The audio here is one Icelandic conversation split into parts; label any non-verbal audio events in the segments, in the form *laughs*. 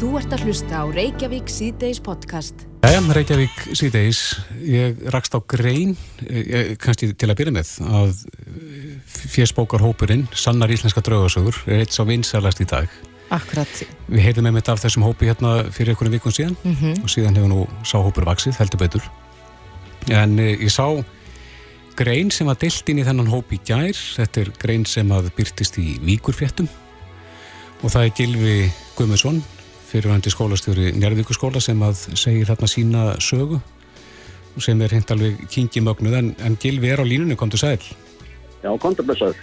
Þú ert að hlusta á Reykjavík síðdeis podcast. Jæja, Reykjavík síðdeis. Ég rakst á grein, eh, kannski til að byrja með, að fjersbókarhópurinn, Sannar Íslenska draugasögur, er eitt sá vinsælast í dag. Akkurat. Við heyrðum með mitt af þessum hópi hérna fyrir einhvern vikun síðan Mm -hmm. og síðan hefur nú sá hópur vaksið, heldur betur. En ég sá grein sem að deilt inn í þennan hóp í gær. Þetta er grein sem að byrtist í Víkurfjettum og það er Gilvi Guðmundsson, fyrirvændi skólastjóri Njárvíkurskóla sem að segir þarna sína sögu sem er hent alveg kingi mögnuð en, en Gilvi er á línunni, kom til sæl. Já, kontablessaður.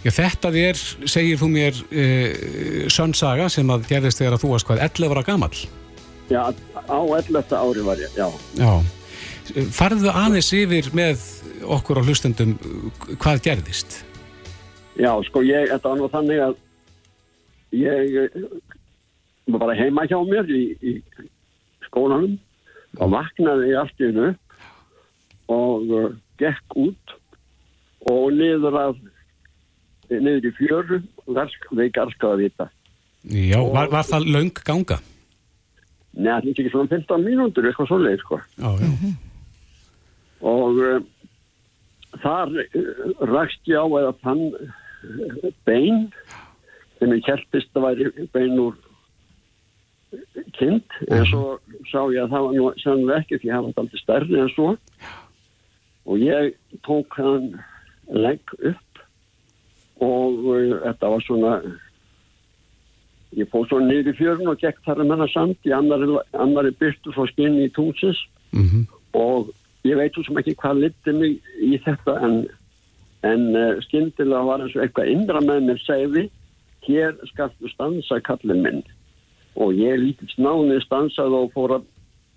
Já, þetta er, segir þú mér, e, sönnsaga sem að gerðist þegar að þú varst hvað 11 ára gamall. Já, á 11. ári var ég, já. Já. Farðu aðeins yfir með okkur á hlustendum hvað gerðist? Já, sko, ég, þetta var nú þannig að ég bara heima hjá mér í, í skólanum og vaknaði ég allt í hennu og uh, gekk út og niður að niður í fjöru og við garskaði að vita. Já, var, var það löng ganga? Nei, það er ekki svona 15 mínútur, eitthvað svoleið, sko. Já, já. og uh, þar uh, rakst ég á eða fann uh, bein sem ég keltist að væri bein úr kind en svo sá ég að það var nú sannlega ekki því að það var alltaf stærri en svo. Og ég tók hann legg upp og uh, þetta var svona ég fóð svo niður í fjörun og gekk þar að menna samt í annari, annari byrtu svo skinn í túnsis Mm og ég veit svo sem ekki hvað liti mig í þetta en, en uh, skyndilega var eins og eitthvað indra með mér segði hér skaltu stansa kallin minn og ég lítið snáðið stansað og fór að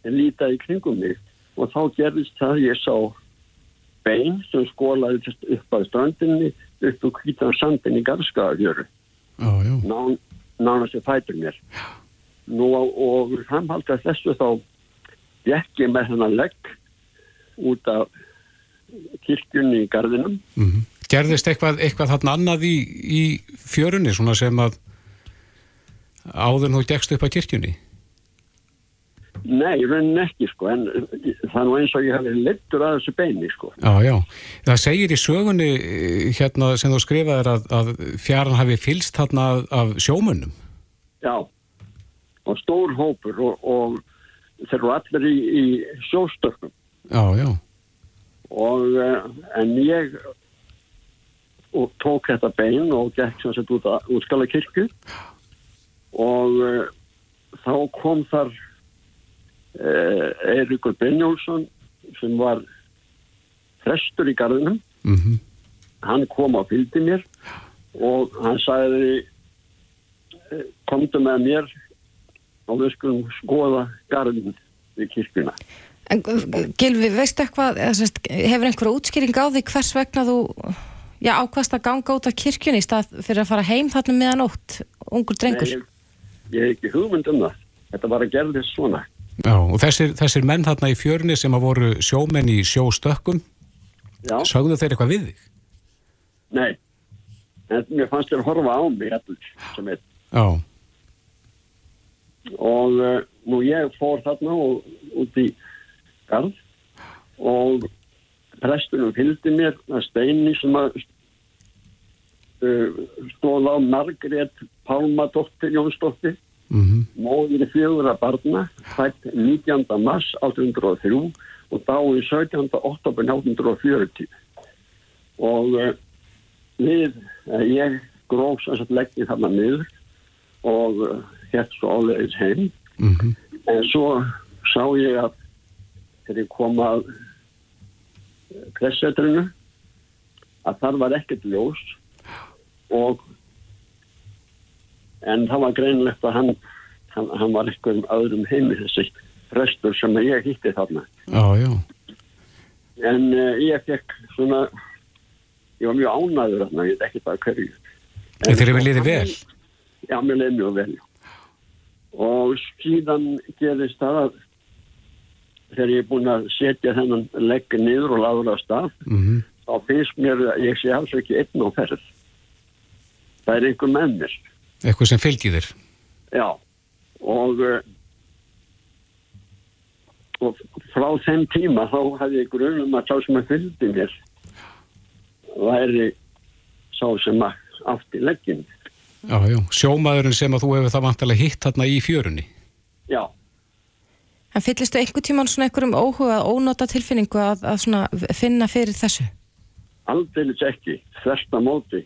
líta í kringum mig. Og þá gerðist það að ég sá bein sem skólaði upp að strandinni upp úr kvítan sandin í já. Nán, nánast ég fætur mér. Nú og framhaldið að þessu þá gekk ég með hennar legg út af kirkjunni í gardinum Mm Gerðist eitthvað, eitthvað þarna annað í, í fjörunni, svona sem að áður nú gegst upp að kirkjunni? Nei, í rauninni ekki sko en það er nú eins og ég hafi leittur að þessu beini sko Já, já. Það segir í sögunni eh, hérna sem þú skrifaðir að, að fjaran hafi fylst þarna af, af sjómunum. Já, og stór hópur og, og þeir eru allir í, í sjóstökkum Já, já. og uh, en ég og tók þetta bein og gekk sem sett út, út skala kirkju og uh, þá kom þar uh, Eirikur Brynjólfsson sem var frestur í garðinum. Mm hann kom á fylgdi mér og hann sagði eh, komdu með mér og við skulum skoða garðin við kirkjuna. En Gilvi, veistu eitthvað, hefur einhverja útskýring á því hvers vegna þú, já, ákvast að ganga út af kirkjunni í stað fyrir að fara heim þarna meðan ótt, ungur drengur? Nei, ég, hef ekki hugmynd um það. Þetta bara gerðist svona. Já, og þessir, þessir menn þarna í fjörunni sem að voru sjómenn í sjóstökkum, Já, sögðu þeir eitthvað við þig? nei. En mér fannst þér horfa á mig sem Já, og uh, nú ég fór þarna og, út í garð og prestunum fylgdi mér að steini sem að uh, stóð á Margrét Pálmadóttir Jónsdóttir mm móðir fjögur að barna fætt 19. mars 1803 og dái 17. oktober 1840 og uh, við, uh, ég gróf sem sagt leggið þarna niður og uh, hér svo álegis heim -hmm. en svo sá ég að þegar ég kom að pressetrinu að þar var ekkert ljós og en það var greinlegt að hann, hann, hann var eitthvað um öðrum heimi þessi prestur sem ég hitti þarna. Já, já. en uh, ég fekk svona ég var mjög ánæður þarna, ég veit ekki bara hverju. En þeir eru liðið vel? Já, mér leiði mjög vel og síðan gerist það að þegar ég er búin að setja þennan legg niður og laður á stað Mm þá finnst mér að ég sé alls ekki einn á ferð. Það er einhver með mér Eitthvað sem fylgir þér? já og uh, og frá þeim tíma þá hafði ég grunum að sá sem að fylgdi mér væri sá sem að átti leggin Já, já, sjómaðurinn sem að þú hefur það vantilega hitt þarna í fjörunni. já, En fyllistu einhver tíman svona einhverjum óhuga, ónota tilfinningu að, að svona finna fyrir þessu? aldeilis ekki þversta móti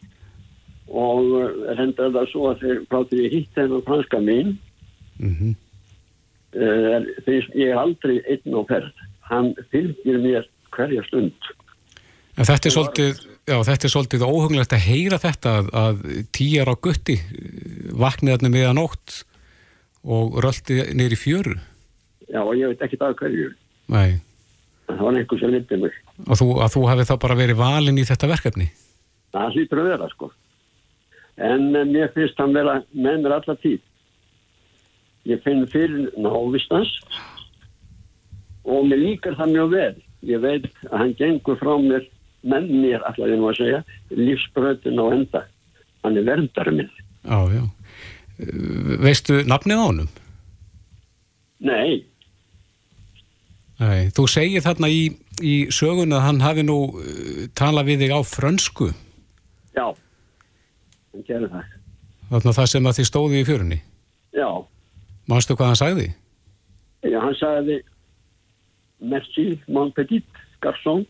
og uh, reyndar það svo að þeir fráttir ég hitt þennan franska mín Mm uh, þeir, ég er aldrei einn á ferð. Hann fylgir mér hverja stund. En þetta er svolítið, já, þetta er svolítið óhugnlegt að heyra þetta að, að tíjar á gutti vaknið þarna miðan nótt og röldi í fjöru. já og ég veit ekki það hverju. Nei, það var einhver sem liti mig. Og þú, að þú hefði þá bara verið valinn í þetta verkefni. það hlýtur að vera sko en uh, mér finnst hann vera með mér alla tíð. Ég finn fyrir návistans og mér líkar það mjög vel. Ég veit að hann gengur frá mér með mér, ætla ég nú að segja lífsbröðin á enda. Hann er verndari minn. Já, já. Veistu nafnið á honum? nei, Nei, þú segir þarna í, í sögun að hann hafi nú uh, talað við þig á frönsku, já hann gerir það þarna það sem að þið stóði í fjörunni. já, Manstu hvað hann sagði? já hann sagði merci mon petit garçon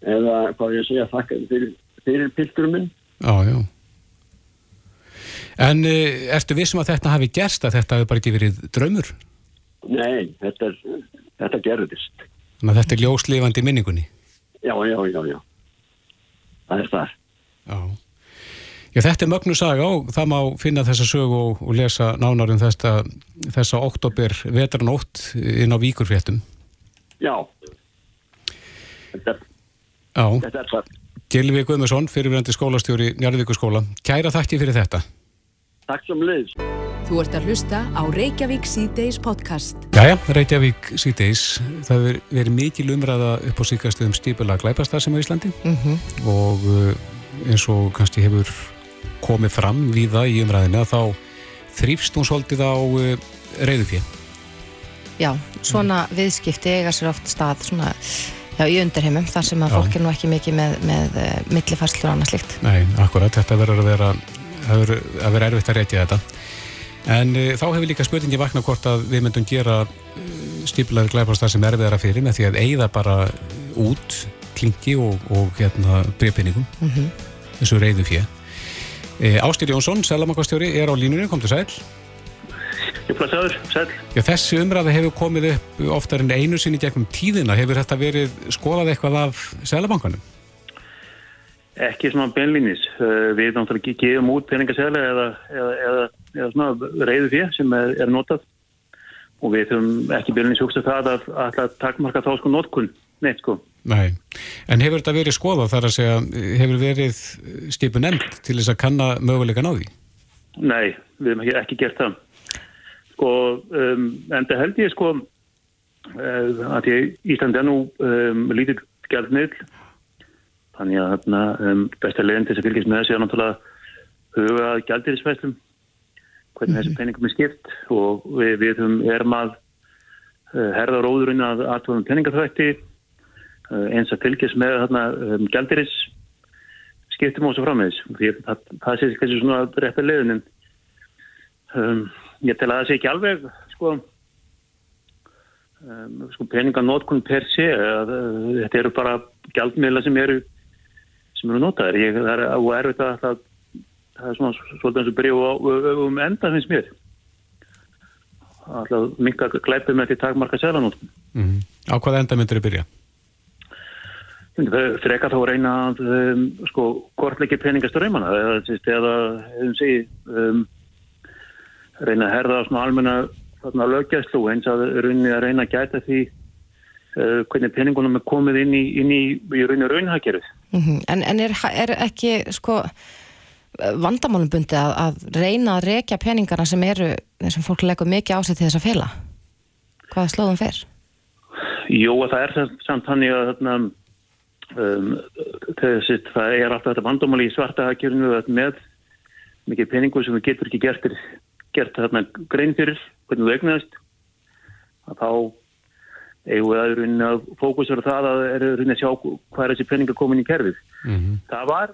eða hvað ég segja þakka fyrir, fyrir pilturum minn Já, já. En uh, ertu vissum að þetta hafi gerst, að þetta hafi bara ekki verið draumur? nei, þetta, þetta gerðist Þannig að þetta er ljóslifandi minningunni. já, já, já, já það er það Já. Já, þetta er mögnu saga og það má finna þessa sögu og, og lesa nánar um þessa, þessa oktober vetranótt inn á Víkurfréttum. já þetta, er- Já, þetta er það Gilvi Guðmusson, fyrirverandi skólastjóri Njarðvíkurskóla. Kæra þakki fyrir þetta. takk sem leiðis Þú ert að hlusta á Reykjavík C-Days podcast. Jæja, Reykjavík síðdeis. Það verið mikil umræða upp á síkastu um stípulega glæpastar sem á Íslandi Mm og uh, eins og kannski hefur komið fram víða í umræðinu að þá þrýfst hún svolítið á uh, reyðufjö. Já, svona viðskipti eiga sér oft stað svona, já, í undirheimum þar sem að Já. fólk er nú ekki mikið með, með uh, millifærslur og annað slikt. Nei, akkurat, þetta verður að vera það að vera erfitt að reytja þetta en uh, þá hefur líka spurningi vakna hvort að við myndum gera uh, stípulegar glæpastar sem erfiðara fyrir með því að eigða bara út klingi og, og hérna breypinningum Mm þessu reyðu fjö e, Ástír Jónsson, selamakastjóri, er á línunni, kom til sæl Ég blessaður, sæl. Já, þessi umræða hefur komið upp oftar en einu sinni gegnum tíðina hefur þetta verið skoðað eitthvað af selabankanum? Ekki svona benlínis. Uh, Við náttúrulega gefum út peningasæli eða, eða, eða, eða svona reyðu fyrir sem er, er notað og við þurfum ekki benlínis hugsa það að alltaf takmarka þá sko notkun neitt sko. Nei, en hefur þetta verið skoðað þar að segja, hefur verið skipu nefnd til þess að kanna möguleikan á því? Nei, við hefum ekki, ekki gert það. Sko, um, en það held ég sko uh, að ég, Íslandi er nú um, lítið gjaldmiðl þannig að þarna, um, besta leiðin til þess að fylgjast með þessi er náttúrulega huga að gjaldirisfæslum hvernig þessi peningum er skipt og við, við erum að uh, herða róðurinn að aðtöfum peningaþvætti uh, eins að fylgjast með þarna, um, gjaldiris skiptum og svo frammeðis það, það sé kannski svona rétt að leiðin en um, ég tel að það sé ekki alveg sko, um, sko peninganótkun per sé að, uh, þetta eru bara gjaldmiðla sem eru sem eru notaðir. Ég, það er og erfitt að það, það er svona svolítið eins og byrja um enda finnst mér. Alltaf minka glæpið með því takmarka selanótkun Mm Á hvaða enda myndir þið byrja? Frekar þá að reyna að um, sko, kortleiki peningaströymana eða, sést, eða um, segi, um, reyna að herða svona almenna þarna, lögjæslu eins að rauninni að reyna að gæta því uh, hvernig peningunum er komið inn í, inn í, í rauninni raunhagkerfið. En, en er, er ekki sko vandamálum bundi að, að reyna að rekja peningana sem eru, sem fólk leggur mikið á sig til þess að fela? Hvaða slóðum fer? Jó, að það er samt- samt þannig að þarna, um, þessi, það er alltaf þetta vandamáli í svarta að með mikið peningu sem við getur ekki gert, gert þarna grein fyrir hvernig þú egnaðist að þá eigum við að raunin að fókusera það að er að sjá hvað er þessi peninga komin í kerfið. Mm -hmm. Það var,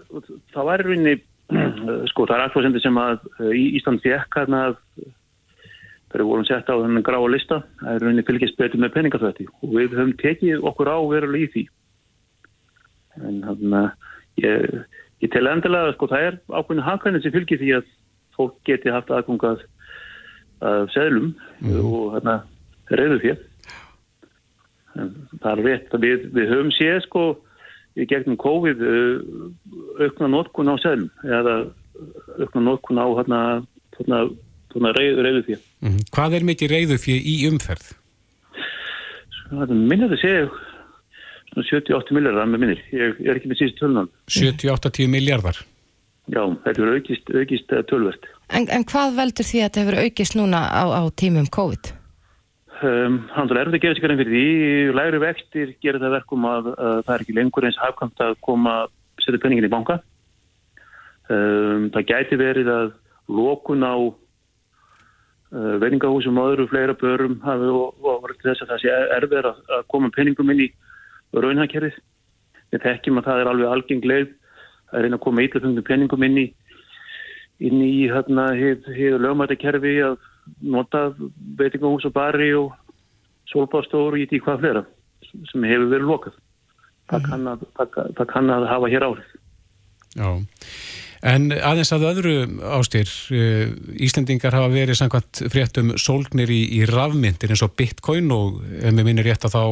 það var raunin, *clears throat* sko það er alltaf sem að Ísland fekk að þegar við vorum sett á þennan gráa lista það er raunin fylgjast betur með peningaþvætti og við höfum tekið okkur á verulega í því en þannig að ég, ég tel endilega sko það er ákveðinu hafkvæmni sem fylgir því að fólk geti haft aðgungað að seglum mm. og þannig að reyðu fyrir það er rétt að við, við höfum séð sko í gegnum COVID uh, aukna nótkun á seglum eða aukna nótkun á hérna, hérna, hérna reyðu, reyðu fyrir mm. Hvað er mikið reyðu fyrir í umferð? Minna þetta séu 78 miljardar með minnir, ég er ekki með síðan tölunum. 78 miljardar? Já, þetta verður aukist, aukist eh, tölvert. En, en hvað veldur því að þetta hefur aukist núna á, á tímum COVID? Ehm, um, Þannig að erfið gefur sig hverjum fyrir því, læri vextir gerir það verkum að uh, það er ekki lengur eins hafkamt að koma að setja peningin í banka. Um, það gæti verið að lókun á eh, uh, veiningahúsum og öðru fleira börum hafi og, og, og þess að það sé erfið að, að koma peningum inn í raunhækkerið. Við þekkjum að það er alveg algeng leið að reyna að koma eitthvað penningum inn í inn í hérna hér lögmættakerfi að nota veitingahús og bari og solbástóru í því hvað flera sem hefur verið lokað. Það, kann, að, það, það kann að hafa hér árið Já, en aðeins að öðru ástyr eh, Íslendingar hafa verið samkvæmt fréttum sólgnir í, í rafmyndir eins og bitcoin og ef mér minnir rétt að þá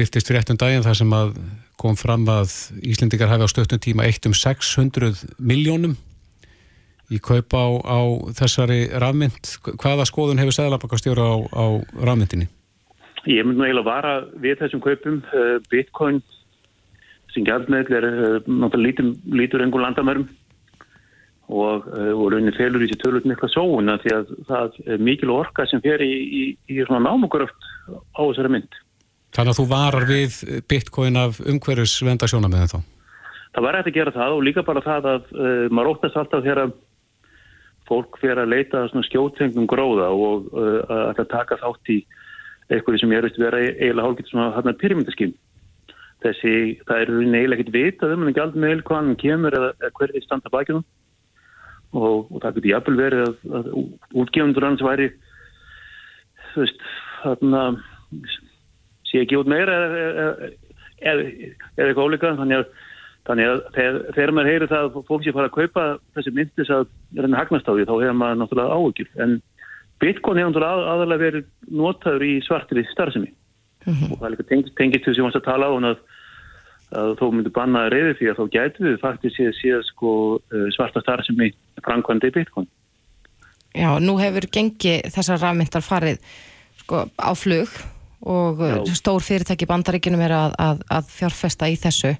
byrtist fréttum daginn þar sem að kom fram að Íslendingar hafi á stöttum tíma eitt um 600 miljónum í kaupa á, á þessari rafmynd. Hvaða skoðun hefur Sæðalabakastjóra á, á rafmyndinni? Ég mynd nú eiginlega vara við þessum kaupum. Eh, Bitcoin sem gæðmeðl er eh, náttúrulega lítur, engur landamörum og, eh, og raunin felur í sér tölvöld mikla sóuna því að það er mikil orka sem fer í, í, í námugröft á þessari mynd. Þannig að þú varar við Bitcoin af umhverjus vendasjóna með þetta? Það var eftir að gera það og líka bara það að uh, maður óttast alltaf þegar að fólk fyrir að leita skjótengum gróða og uh, að taka þátt í eitthvað sem ég hefðist vera eiginlega hálfgett hann að pyramítaským. Þessi, það er eiginlega ekkit vitað um en ekki aldrei með hvað hann kemur eða, eða hverði standa bakið og, og það getur jafnvel verið að, að útgefundur hans væri þú veist þarna sé ekki út meira eða, eitthvað ólíka þannig að Þannig að þegar, þegar maður heyrir það að fólk sé fara að kaupa þessi myndis að reyna hagnast á því þá hefur maður náttúrulega áhugjur. En Bitcoin hefur náttúrulega að, aðalega verið notaður í svartri starfsemi mm -hmm. og það er líka tengist, tengist til sem við varst að tala á að, að þó myndu banna að reyði því að þá gætu við faktisk séð síðan sko, eh, svarta starfsemi framkvæmdi Bitcoin. Já, nú hefur gengið þessar rafmyndar farið sko, á flug og Já. stór fyrirtæki bandaríkinum er að, að fjárfesta í þessu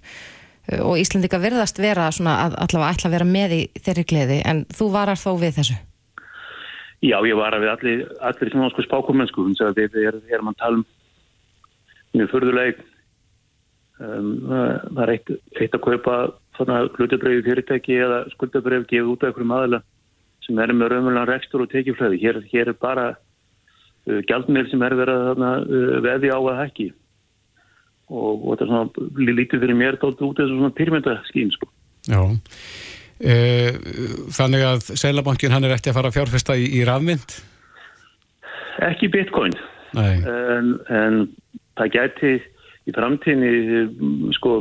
og Íslandika verðast vera svona að allavega ætla að vera með í þeirri gleði en þú varar þó við þessu? Já, ég varar við allir, allir svona sko spákumennsku við erum að tala um mjög förðuleg um, það er eitt, eitt að kaupa hlutabröfi fyrirtæki eða skuldabröfi gefið út af einhverjum aðila sem er með raunverulega rekstur og tekjuflöði hér, hér er bara uh, gjaldmil sem er verið að uh, veði á að hekki og, og þetta er svona lítið fyrir mér tótt út þessu svona pyrmyndaskín sko. Já e, Þannig að Sælabankin hann er eftir að fara að fjárfesta í, í rafmynd? Ekki bitcoin en, en það gæti í framtíðinni sko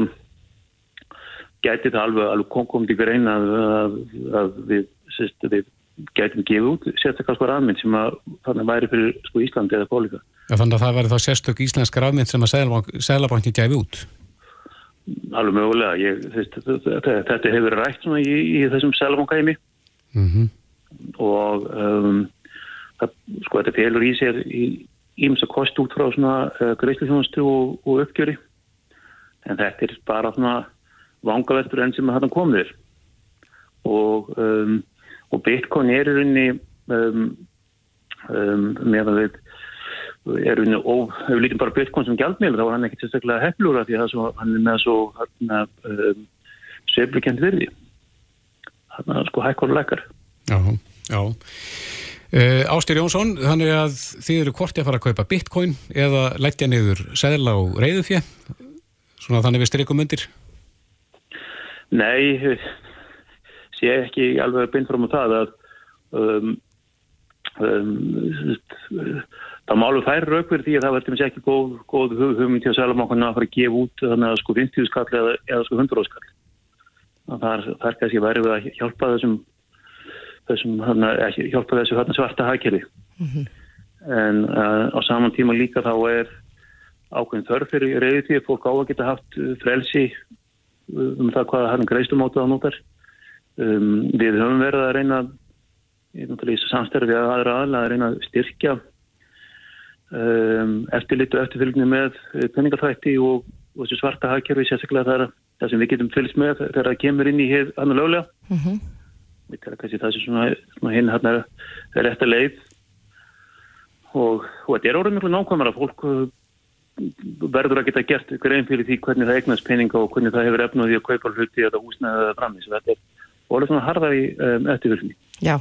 gæti það alveg, alveg komið í grein að, að, að við, sérst, við gætum gefið út sérstaklega sko rafmynd sem að þannig væri fyrir sko Íslandi eða bólíka. Ja, þannig að það væri þá sérstök íslensk rafmynd sem að Sælabankin gæfi út? Alveg mögulega. Ég, þess, þetta, hefur rætt í, í þessum Sælabankæmi mm -hmm. og um, það, sko þetta felur í sér í ímsa kost út frá svona uh, greiðsluþjónustu og, og uppgjöri en þetta er bara svona vangaveltur enn sem að þetta komir og um, og Bitcoin er rauninni um, um, með að við er rauninni og við lítum bara Bitcoin sem gjaldmiðl þá er hann ekkert sérstaklega heflúra því að svo, hann er með svo um, sveiflikend virði. Hann er sko lekkar Já, já. Uh, Ástir Jónsson, þannig að þið eru hvort að fara að kaupa bitcoin eða leggja niður segla og reyðufjö svona þannig við styrkum undir. Nei sé ekki alveg beint fram á það að um, um, það málu fær raukverð því að það verður ekki góð, góð hugmynd til að selja mákvæmna að fara að gefa út þannig að sko 50 skall eða, eða sko 100 skall það er, kannski verið að hjálpa þessum þessum hana, hjálpa þessu svarta hagkerfi. Mm -hmm. en uh, á saman tíma líka þá er ákveðin þörf fyrir reyði því að fólk á að geta haft uh, frelsi uh, um það hvað hann greistum átað á nótar um, við höfum verið að reyna í samstærfi að aðra aðla að reyna að styrkja um, eftirlit og eftirfylgni með penningarþætti og, og þessu svarta hagkerfi sérstaklega það, það sem við getum fylgst með þegar það kemur inn í hér annar löglega. Mm -hmm við það sem svona, svona hinn hann er, er að leið. Og, og þetta er orðið mjög nákvæmara. Fólk uh, verður að geta gert grein fyrir því hvernig það eignast peninga og hvernig það hefur efnuð því að kaupa hluti eða húsnaði eða framins þetta er orðið svona harða í um, eftirvöldsni Já,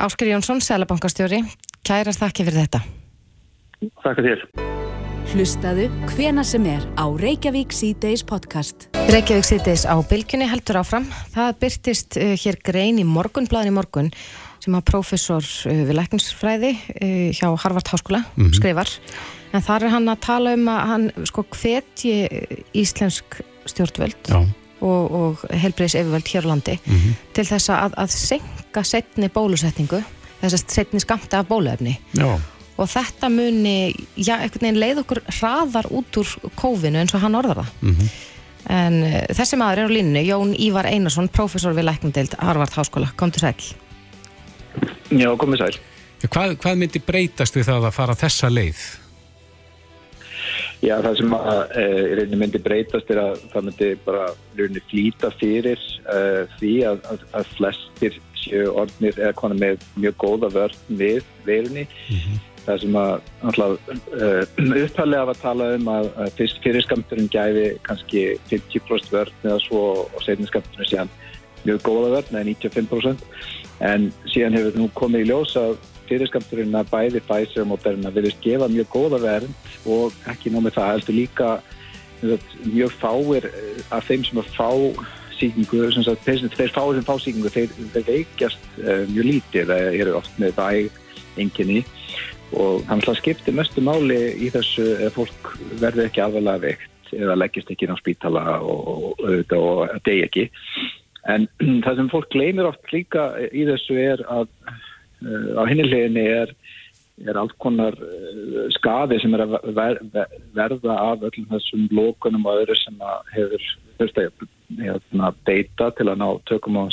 Ásker Jónsson, Sælabankastjóri Kærar þakki fyrir þetta Þakka þér Hlustaðu hvena sem er á Reykjavík C-Days podcast. Reykjavík C-Days á bylgunni heldur áfram. Það byrtist uh, hér grein í morgunblæðin í morgun sem að profesor uh, við lækningsfræði uh, hjá Harvard Háskóla mm -hmm. skrifar. En þar er hann að tala um að hann sko hvetji íslensk stjórnvöld og, og helbriðis yfirvöld hér á landi mm -hmm. til þess að, að senka setni bólusetningu, þess að setni skamta af bóluefni. Já og þetta muni, já, einhvern veginn leið okkur hraðar út úr kófinu eins og hann orðar það mm -hmm. en uh, þessi maður er á línu, Jón Ívar Einarsson professor við Læknandeild Harvard Háskóla kom til sæl Já, komið sæl hvað, hvað myndi breytast við það að fara þessa leið? Já, það sem að e, myndi breytast er að það myndi bara flýta fyrir e, því að, að, að flestir séu orðnir eða konar með mjög góða vörn við verunni. Mm -hmm það sem að uh, upphallega var að tala um að, að fyrst fyrirskamturinn gæfi kannski 50% vörn eða svo og setninskamturinn síðan mjög góða vörn eða 95% en síðan hefur nú komið í ljós að fyrirskamturinn að bæði Pfizer og Moderna vilist gefa mjög góða verð og ekki nómið það heldur líka mjög fáir eh, af þeim sem að fá síkingu, þeir fáir sem fá síkingu þeir, þeir veikjast uh, mjög lítið, þeir eru oft með væg enginni og þannig að skipti mestu máli í þessu ef fólk verður ekki alveg veikt eða leggist ekki inn á spítala og auðvitað og degi ekki. En *clears throat* það sem fólk gleymir oft líka í þessu er að á hinnileginni er, er allt konar uh, skaði sem er að ver, ver, verða af öllum þessum lókunum og öðru sem hefur hérna, beita til að ná tökum á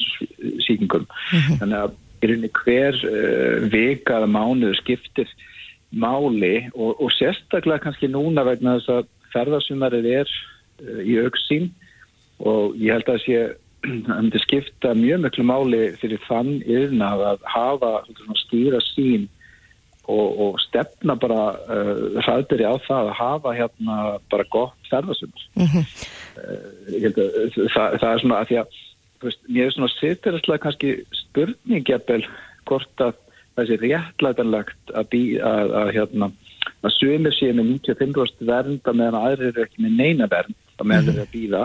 síkingum mm -hmm. þannig að í rauninni hver uh, vika eða mánuðu skiptir máli og, og sérstaklega kannski núna vegna þess að ferðarsumarið er uh, í auksín og ég held að sé *clears throat* að þetta skipta mjög mjög máli fyrir þann yfirna að hafa stýra sín og, og stefna bara uh, hraðbyrja á það að hafa hérna bara gott ferðarsumar mm -hmm. uh, það, það er svona að því að veist, mér er svona sitturistlega kannski spurningjapel hvort að það sé réttlætanlegt að, bí, að, að, hérna, að sömur séu með 95% vernd að meðan aðrir eru ekki með neina vernd að meðan þeir eru að býða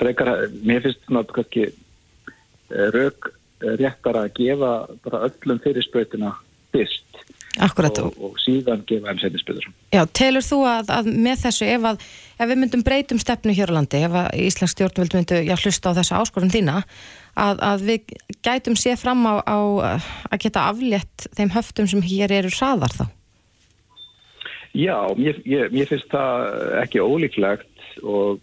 frekar, mér finnst svona kannski uh, rauk réttar að gefa bara öllum fyrirspöytina fyrst. Og, og síðan gefa þeim setjum Já, telur þú að, að með þessu ef, að, ef við myndum breytum stefnu hér á landi, ef Íslands stjórnvöld myndu já, hlusta á þessa áskorun þína að, að við gætum séð fram á, á að geta aflétt þeim höftum sem hér eru saðar þá? Já, mér, ég, mér finnst það ekki ólíklegt og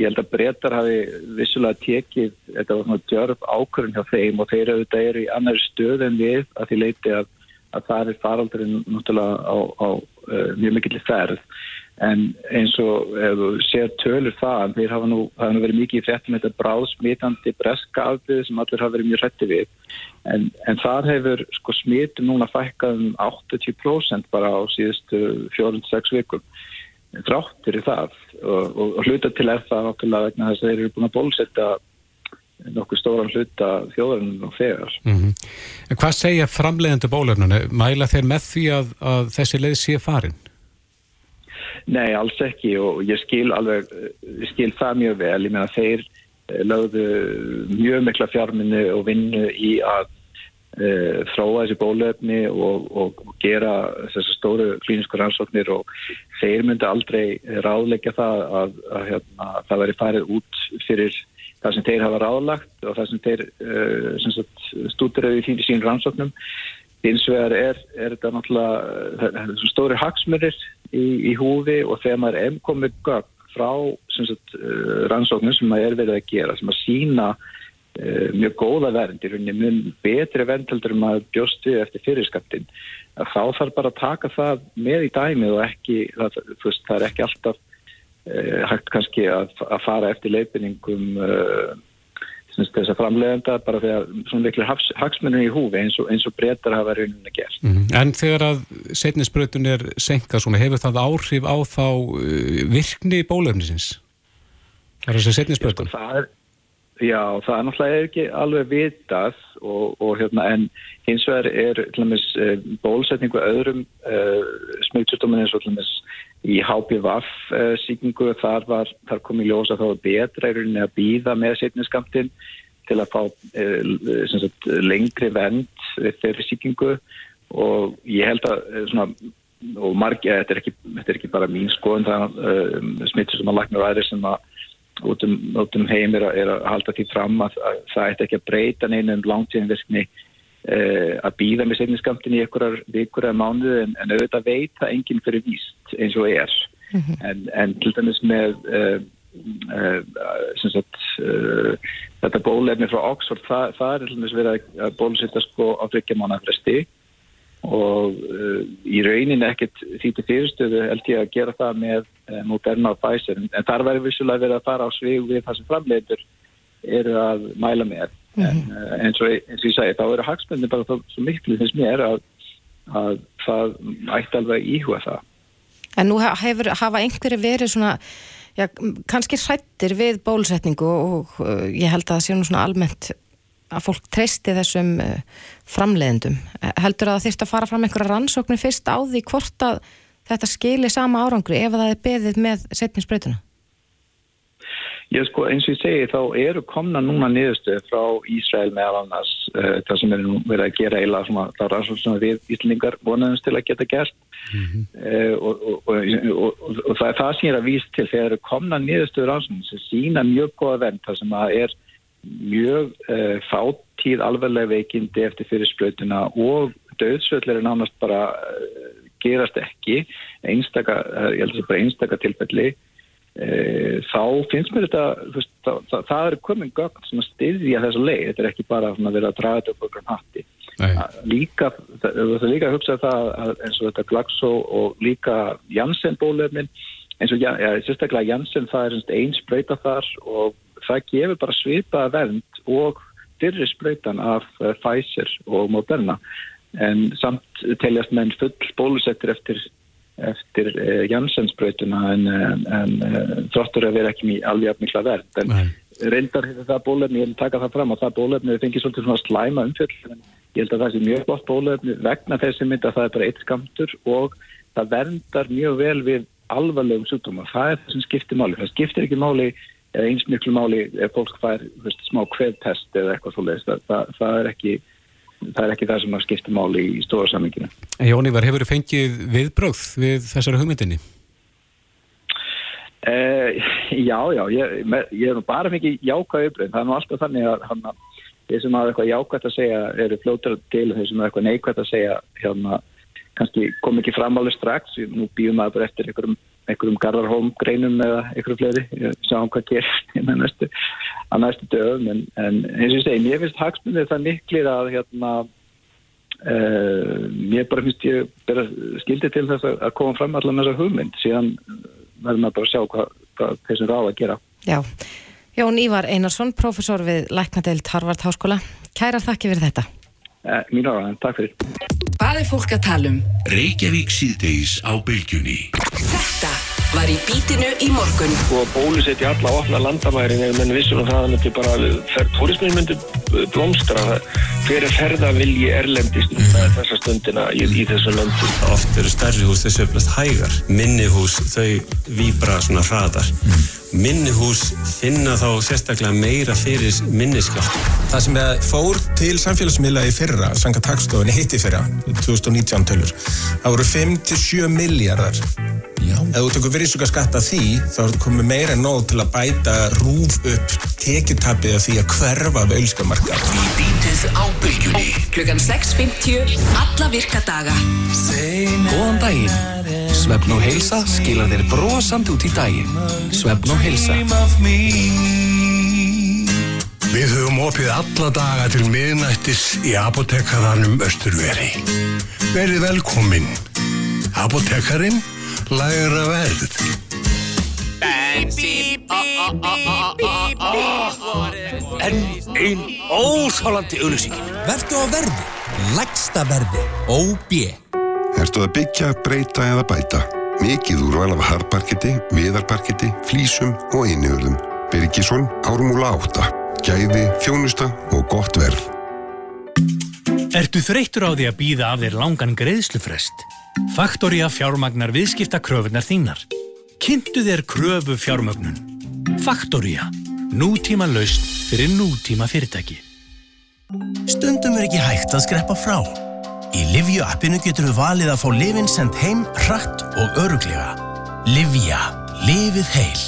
ég held að breytar hafi vissulega tekið, þetta var svona djörf ákvörðin hjá þeim og þeir eru í annar stöð en við að því leiti að að það er faraldurinn náttúrulega á, á uh, mjög mikill ferð. En eins og ef þú sér tölur það, þeir hafa nú, hafa nú verið mikið í fréttum þetta bráðsmitandi breska afbyrði sem allir hafa verið mjög hrætti við. En, en það hefur sko smitum núna fækkað um 80% bara á síðustu 4-6 vikum dráttir í það og, og, og hluta til er það náttúrulega vegna þess að þeir eru búin að bólsetta nokkuð stóran hluta þjóðarinn og þegar. Mm -hmm. En hvað segja framleiðandi bólefnuna? Mæla þeir með því að, að þessi leið sé farin? Nei, alls ekki og ég skil alveg, ég skil það mjög vel. Ég meina þeir lögðu mjög mikla fjárminni og vinnu í að þróa þessi bólefni og, og, og gera þessar stóru klínisku rannsóknir og þeir myndi aldrei ráðleggja það að, að, að hérna, það veri farið út fyrir það sem þeir hafa ráðlagt og það sem þeir uh, stúduröðu í sín rannsóknum. Eins og er, er, er þetta náttúrulega stóri hagsmörir í, í húfi og þegar maður er komið gögn frá sagt, uh, rannsóknum sem maður er verið að gera sem að sína mjög góða vernd í rauninni mjög betri verndheldur en maður bjóst við eftir fyrirskaptin þá þarf bara að taka það með í dæmið og ekki það, veist, það er ekki alltaf Eh, hægt kannski að, að fara eftir leifinningum uh, eh, þess að framlegenda bara fyrir að svona veiklir hagsmunum í húfi eins og, og breytar hafa rauninni gert. Mm -hmm. En þegar að setnisbrötun er senkað svona, hefur það áhrif á þá uh, virkni bólefnisins? Það er þessi setnisbrötun? Það er, já, það er náttúrulega ekki alveg vitað og, og hérna en hins vegar er til dæmis bólsetningu öðrum uh, smiltsjúkdóminn eins og til dæmis í HPVF uh, síkingu þar, þar kom í ljós að það var betra í rauninni að býða með setniskamtinn til að fá uh, sagt, lengri vend við þeirri síkingu og ég held að uh, svona, og margi, þetta er ekki, þetta er ekki bara mín skoðun það smittur sem að lagna ræðir sem að út um, um heim er að, er að halda því fram að, að það ætti ekki að breyta neina um langtíðinverkni Uh, að býða með setniskamtin í einhverjar vikur eða mánuðu en, en auðvitað veit það enginn fyrir víst eins og er mm -hmm. en, en til dæmis með uh, uh, sagt, þetta bólefni frá Oxford það, það er til dæmis verið að bólusitta sko á fryggja mánu og í raunin ekkert því til fyrirstöðu held ég að gera það með Moderna og Pfizer. En þar verður vissulega verið að fara á svig við það sem framleitur eru að mæla með. Mm -hmm. en uh, eins, og, ég segi þá eru hagsmenni bara þá, svo miklu þess mér að, að það ætti alveg íhuga það. En nú hefur, hafa einhverju verið svona já, kannski hrættir við bólusetningu og uh, ég held að það sé nú svona almennt að fólk treysti þessum uh, framleiðendum. Heldur að það þýrt að fara fram einhverja rannsóknir fyrst á því hvort að þetta skilir sama árangri ef það er beðið með setninsbreytuna? Ég sko eins og ég segi þá eru komna núna niðurstöð frá Ísrael meðal annars uh, það sem er nú verið að gera eila svona þá rannsókn sem við Íslingar vonaðumst til að geta gert mm -hmm. uh, og, og, og, og það er það sem ég er að vísa til þegar eru komna niðurstöð rannsókn sem sína mjög góða vend það sem að er mjög uh, fátíð alveglega veikindi eftir fyrirspötuna og döðsvöldlega er nánast bara gerast ekki. Einstaka, ég held að það er bara einstaka tilfelli. Þá finnst mér þetta veist, það, það, það er komin gögn sem að styðja þessa leið, þetta er ekki bara að vera að draga þetta upp okkur um hatti. Líka, það er líka að hugsa það að, eins og þetta Glaxo og líka Janssen bólefnin eins og ja, sérstaklega Janssen það er einn spröyta þar og það gefur bara svipaða vernd og fyrri spröytan af uh, Pfizer og Moderna. En samt teljast menn full bólusettir eftir eftir uh, Janssensbrautuna en, en uh, þróttur að vera ekki alveg mikla verð en Nei. reyndar það bólefni, ég vil taka það fram og það bólefni fengið svolítið svona slæma umfjöld en ég held að það sé mjög gott bólefni vegna þessi mynd að það er bara eitt skamtur og það verndar mjög vel við alvarlegum sjúkdómar, það er það sem skiptir máli, það skiptir ekki máli eða eins miklu máli ef fólk fær veist, smá kveðtest eða eitthvað svolítið, það, það, það er ekki það er ekki það sem að skipta máli í stóra samminginu. Jónívar, hefur þið fengið viðbröð við þessari hugmyndinni? Uh, já, já, ég, ég er nú bara fengið jákvæð viðbröð, það er nú alltaf þannig að hana, þeir sem hafa eitthvað jákvæð að segja eru fljóttur til þeir sem hafa eitthvað neikvæð að segja hérna, kannski kom ekki fram alveg strax, nú býðum maður bara eftir einhverjum einhverjum Garðarholm greinum eða einhverju fleiri, sjáum hvað gerst *laughs* á næstu, næstu dögum. En, en eins og ég segi, mér finnst hagsmunni það miklir að hérna uh, mér bara finnst ég bara skildi til þess að koma fram allar með þessa hugmynd, síðan verður maður bara að sjá hvað, hvað þessum ráð að gera. Já, Jón Ívar Einarsson professor við Læknadeild Harvard Háskóla. Kærar þakki fyrir þetta. Eh, Mín áraðan, takk fyrir. Hvað er fólk að tala um? Reykjavík síðdeis á bylgjunni var í bítinu í morgun. Og bólusetja alla og opna landamærin eða menn vissum að það myndi bara, turismin myndi blómstra. Hver er ferðavilji erlendist mm. þessa stundina í, í þessu löndu? Oft eru stærri hús þessu öflast hægar. Minni hús þau výbra svona hraðar. Mm. Minni hús finna þá sérstaklega meira fyrir minniskjátt. Það sem fór til samfélagsmiðla í fyrra, sanga takstofunni hitti fyrra, 2019 tölur, það voru 5-7 miljardar. Ef þú tökur virðsöka skatta því, þá er þetta komið meira en nóg til að bæta rúf upp tekjutapið af því að hverfa af auðskamarka. Í bítið á bylgjunni. Klukkan 6.50, alla virka daga. Góðan daginn. Svefn og heilsa skilar þér brosand út í daginn. Svefn og heilsa. Við höfum opið alla daga til miðnættis í apotekkaranum Östurveri. Verið velkominn. Apotekkarinn læra verð. En einn óþálandi auðlýsingin. Vertu á verði. Lægsta verði. OB. Ertu að byggja, breyta eða bæta? Mikið úrval af hardparketi, viðarparketi, flísum og einniurðum. Birgisson, Ármúla 8. Gæði, þjónusta og gott verð. Ertu þreyttur á því að býða af þér langan greiðslufrest? Faktoria fjármagnar viðskipta kröfunar þínar. Kynntu þér kröfu fjármögnun. Faktoria. Nútíma laust fyrir nútíma fyrirtæki. Stundum er ekki hægt að skreppa frá. Í Livju appinu getur við valið að fá lifin sendt heim, hratt og öruglega. Livja. Lifið heil.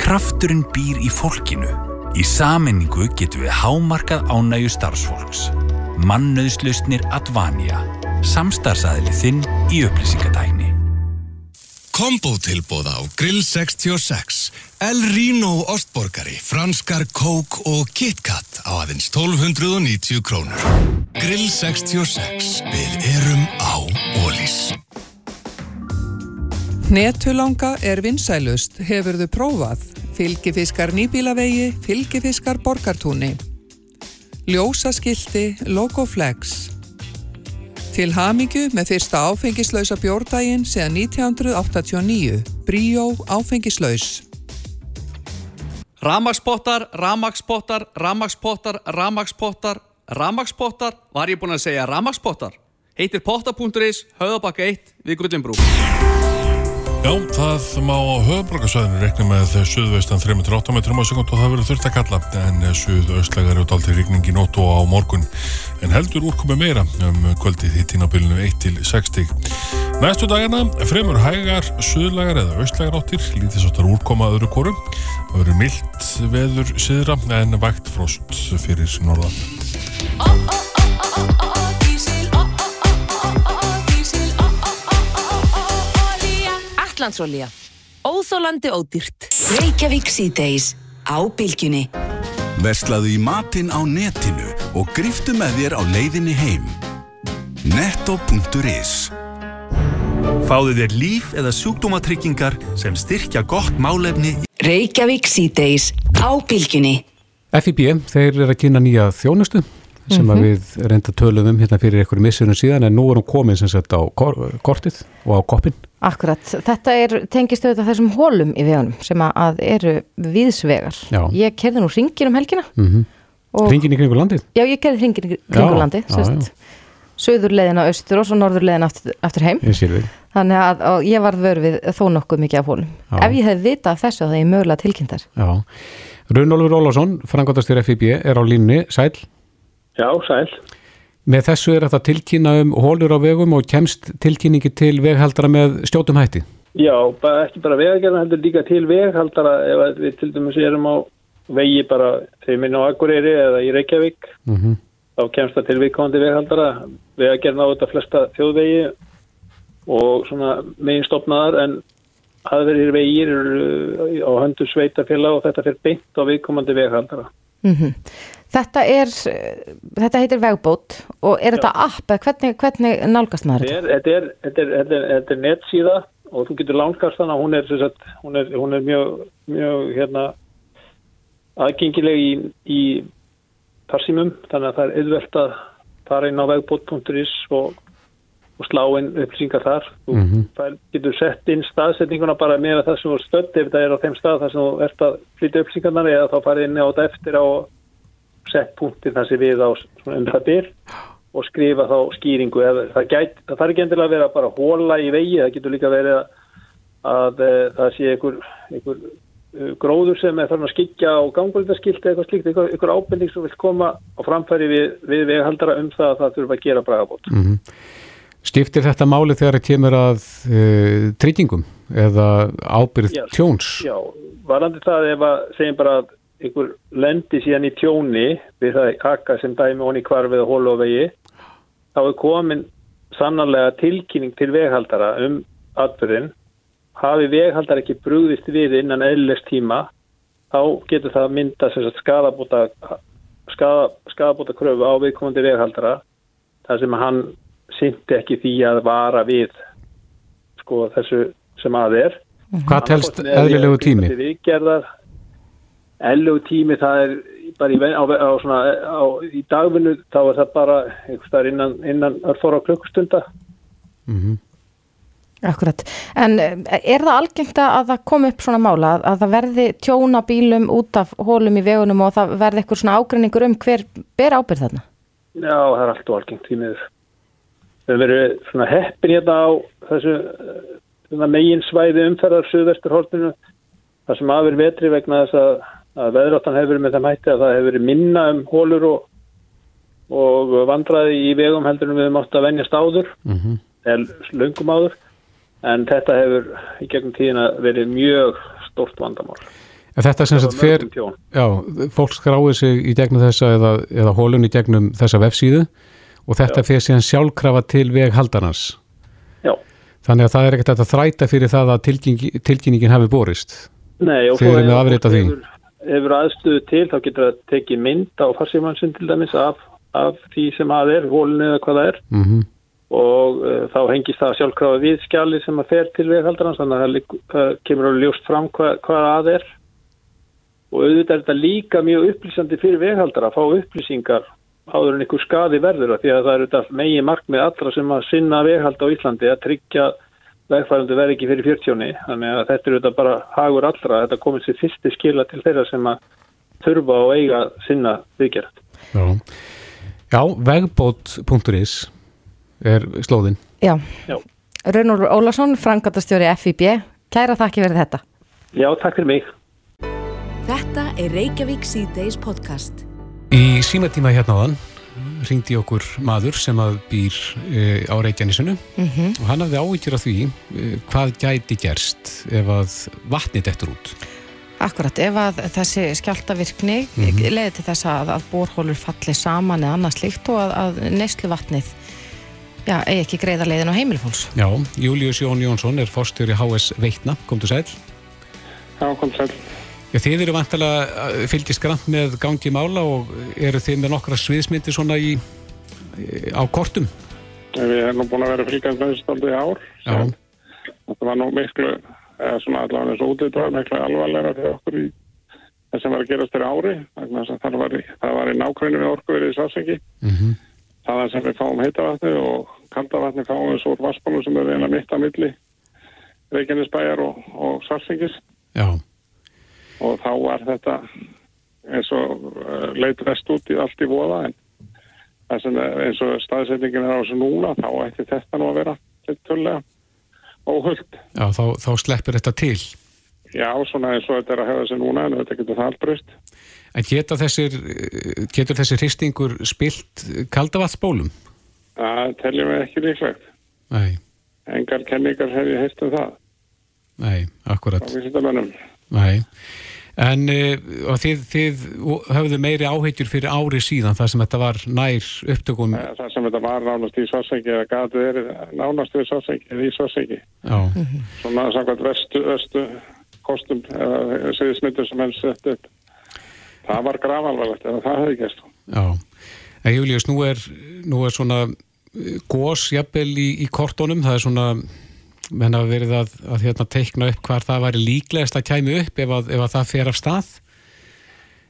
Krafturinn býr í fólkinu. Í saminningu getur við hámarkað ánægu starfsfólks. Mannauðslausnir Advania. Samstarfsaðili þinn í upplýsingadægni. Kombótilbóða á Grill 66, El Rino Ostborgari, franskar kók og KitKat á aðeins 1290 krónur. Grill 66, við erum á Ólís. Netulanga er vinsælust, hefur þau prófað. Fylgifiskar nýbílavegi, fylgifiskar borgartúni. Ljósaskilti, Logoflex. Til hamingju með fyrsta áfengislausa bjórdaginn séðan 1989. Bríó áfengislaus. Ramagspottar, ramagspottar, ramagspottar, ramagspottar, ramagspottar, var ég búinn að segja ramagspottar? Heitir potta.is, höðabakka 1 við Gullinbrú. Já, það má á höfbrukarsvæðinu rekna með suðvestan 3-8 metrum á sekund og það verður þurft að kalla en suðaustlegar og dalti rigning í nótt og á morgun. En heldur úrkomi meira um kvöldið í tínabilinu 1-60 Næstu dagana fremur hægar suðlegar eða austlegar áttir lítið svolítar úrkoma öðru koru það verður mildt veður siðra en vægt frost fyrir norðan Íslandsolía. Óþólandi ódýrt. Reykjavík síðdeis á bylgjunni. Verslaðu í matinn á netinu og griftu með þér á leiðinni heim. netto.is Fáðu þér líf eða sjúkdómatryggingar sem styrkja gott málefni. Reykjavík síðdeis á bylgjunni. FIB, þeir eru að kynna nýja þjónustu sem mm -hmm. við reynda tölum um hérna fyrir einhverju missunum síðan en nú er hún komin sem sagt á kortið og á koppin. Akkurat, þetta er tengist auðvitað þessum hólum í vegunum sem að eru viðsvegar. Já. Ég kerði nú ringin um helgina. Mm -hmm. Ringin í kringu landið? Já, ég kerði ringin í kringu landið, sérst. Söðurleðina austur og svo norðurleðina aftur, aftur heim. Ég sér við. Þannig að ég var vörð við þó nokkuð mikið af hólum. Já. Ef ég hef vitað af þessu þá er ég mögulega tilkynntar. Já. Runolfur Ólásson, frangotastjóri FIB, er á línni. Sæl. Já, sæl. Með þessu er þetta tilkynna um hólur á vegum og kemst tilkynningi til veghaldara með stjótum hætti? Já, bara, ekki bara vegagerðan heldur líka til veghaldara ef við til dæmis erum á vegi bara þegar minna á Akureyri eða í Reykjavík mm -hmm. þá kemst það til viðkvæmandi veghaldara vegagerðan á þetta flesta þjóðvegi og svona megin stopnaðar en aðverðir vegir á höndu sveitafélag og þetta fyrir beint á viðkvæmandi veghaldara. Mm -hmm. Þetta er, þetta heitir vegbót og er þetta app eða hvernig, hvernig nálgast maður þetta? Þetta er, þetta er, þetta er, þetta er nettsíða og þú getur nálgast þannig að hún er, sagt, hún er, hún er mjög, mjög hérna, aðgengileg í, í farsímum þannig að það er auðvelt að fara inn á vegbót.is og og slá inn upplýsingar þar. Þú Mhm. fær- getur sett inn staðsetninguna bara með það sem þú ert stödd ef það er á þeim stað þar sem þú ert að flytja upplýsingarnar eða þá farið inn á þetta eftir á sett punktin þar sem við á um það byr og skrifa þá skýringu. Það, gæt, það þarf ekki endilega að vera bara hóla í vegi, það getur líka verið að, að e, það sé einhver, einhver e, gróður sem er farin að skikja á gangvöldaskilt eða eitthvað slíkt, einhver, einhver ábending sem vil koma á framfæri við, við veghaldara um það að það þurfa að gera bragabót. Mhm. Skiptir þetta máli þegar það kemur að uh, tryggingum eða ábyrð Já. tjóns? Já, varandi það ef að segjum bara að einhver lendi síðan í tjóni við það akka sem dæmi honi kvarfið og vegi þá er komin sannarlega tilkynning til veghaldara um atbyrðin hafi veghaldara ekki brúðist við innan eðlilegs tíma þá getur það mynda sem sagt skadabóta skada, skadabóta kröfu á viðkomandi veghaldara þar sem hann synti ekki því að vara við sko þessu sem að er Hvað telst eðlilegu tími? Viðgerðar, eðlilegu tími það er bara í, á, á, svona, á, í dagvinnu þá er það bara einhvers staðar innan, innan örfóra klukkustunda. Mhm. Akkurat. En eh, er það algengt að það kom upp svona mála að, að það verði tjóna bílum út af hólum í vegunum og það verði eitthvað svona ágreiningur um hver ber ábyrð þarna? Já, það er allt og algengt því miður. Við höfum verið svona heppin hérna á þessu uh, megin svæði umferðar suðvesturhólpinu það sem aðver vetri vegna þess að, að veðráttan hefur verið með þeim hætti að það hefur verið minna um hólur og, og vandraði í vegum heldur en við höfum átt að venjast áður Mhm. eða löngum áður en þetta hefur í gegnum tíðina verið mjög stort vandamál. En þetta sem Það sagt fer, já, fólk skráir sig í gegnum þessa eða, eða hólun í gegnum þessa vefsíðu og þetta fer síðan sjálfkrafa til veghaldarnas. Já. Þannig að það er ekkert að þræta fyrir það að tilkynning, tilkynningin hafi borist. Nei, og Þið svo erum með ef afrit af fólk því. Hefur, aðstöðu til þá getur það tekið mynd á farsímansinn til dæmis af, af því sem að er, hólinu eða hvað það er. Mm og uh, þá hengist það sjálfkrafa við skjali sem að fer til veghaldarans þannig að það það kemur alveg ljóst fram hvað, hvað að er. Og auðvitað er þetta líka mjög upplýsandi fyrir veghaldara að fá upplýsingar áður en ykkur skadi verður því að það eru þetta megi markmið allra sem að sinna veghald á Íslandi að tryggja vegfærandu verði ekki fyrir 40 þannig að þetta eru þetta bara hagur allra þetta komið sér fyrsti skila til þeirra sem að þurfa og eiga sinna viðgerð. Já, já vegbót.is er slóðin. Já. Já. Raunur Ólason, frangatastjóri FIB, kæra þakki verið þetta. Já, takk fyrir mig. Þetta er Reykjavík C-Days podcast. Í símatíma hérna áðan ringdi okkur maður sem að býr e, á Reykjanesinu Mhm. og hann hafði áhyggjur af því e, hvað gæti gerst ef að vatnið dettur út. Akkurat, ef að þessi skjáltavirkni Mhm. leiði til þess að, að borhólur falli saman eða annað slíkt og að, að neyslu vatnið já, eigi ekki greiða leiðin á heimilfólks. Já, Július Jón Jónsson er fórstjóri HS Veitna, komdu sæl. Já, kom sæl. Já, þið eru vantilega fylgist grann með gangi mála og eru þið með nokkra sviðsmyndir svona í, í- á kortum? Við erum búin að vera þessu stoltið í ár. Þetta var nú miklu, eða svona allavega þessu útið var miklu alvarlega fyrir okkur í það sem var að gerast fyrir ári. að Það var, í- það var í nákvæmni við orku verið í sásengi. Mm Það sem við fáum heitavatni og kaldavatni fáum við svo úr vassbónu sem er eina mitt á milli Reykjanesbæjar og, og Sarsengis. Já. Og þá var þetta eins og uh, leit vest út í allt í voða en eins og staðsetningin er á þessu núna þá ætti þetta nú að vera litt töllega óhullt. Já, þá, þá sleppur þetta til. Já, svona eins og þetta er að hefða þessu núna en þetta getur það allt breyst. En geta þessir, eh, getur þessi hristingur spilt kaldavatsbólum? Það teljum við ekki líklegt. Nei, Engar kenningar hef ég heilt um það nei, akkurat. á vísindamönnum. Nei. En uh, þið, þið höfðu meiri áhegjur fyrir ári síðan þar sem þetta var nær upptökum. Eh, Það sem þetta var nánast í Svarsengi eða gatið er nánast við Svarsengi eða í Svarsengi. Já. Svona samkvæmt vestu, vestu kostum eða segðismyndur sem henn sett upp. Það var grafalvarlegt eða það hefði gæst. Já. En Július, nú er, nú er svona gos jafnvel í, í kortónum, það er svona menn hafa verið að, að hérna, teikna upp hvar það væri líklegast að kæmi upp ef að, ef að það fer af stað.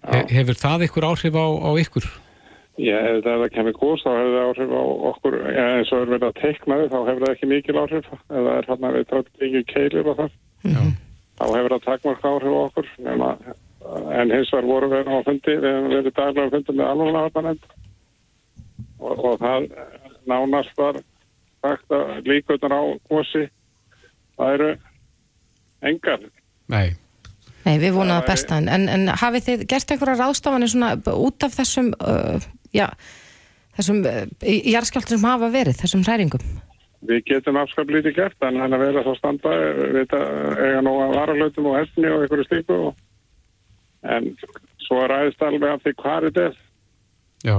He, hefur það ykkur áhrif á, á ykkur? Já, ef það kemur gós þá hefur það áhrif á okkur, já, eins og er verið að teikna þið, þá hefur það ekki mikil áhrif. Ef það er hann að við trátt ekki keilir og það þá hefur það takmark áhrif á okkur. Nema, en hins vegar voru við á fundi, við hefum verið daglega á fundi með alveg og, og það nánast var sagt að líkunar á gósi það eru engar. Nei. Nei, við vonaðum að besta en, en, en hafið þið gert einhverja ráðstafanir svona út af þessum uh, já, þessum uh, jarðskjáltur sem hafa verið, þessum hræringum? Við getum afskap lítið gert en hann að vera svo standa við eiga nú að varalötum og hefni og einhverju stíku og... en svo ræðist alveg af því hvað þetta er. Já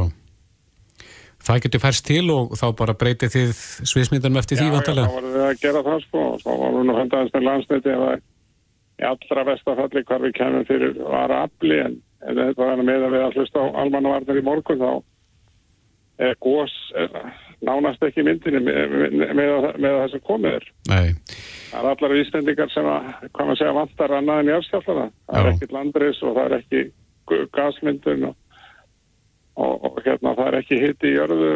Það getur færst til og þá bara breytið þið sviðsmyndanum eftir því vantarlega Já, já, þá vorum við að gera það sko og þá vorum við nú hendaðist með landsniti eða í allra vestafalli hvar við kemum fyrir vara afli en ef þetta var með að við að hlusta á almannavarnir í morgun þá er gós er nánast ekki myndinni með, með, með, það sem komið er. Nei. Það er allar vísendingar sem að, hvað maður segja, vantar annað en járskjálfana. Það er ekki landris og það er ekki gasmyndun og, og, og hérna það er ekki hitt í jörðu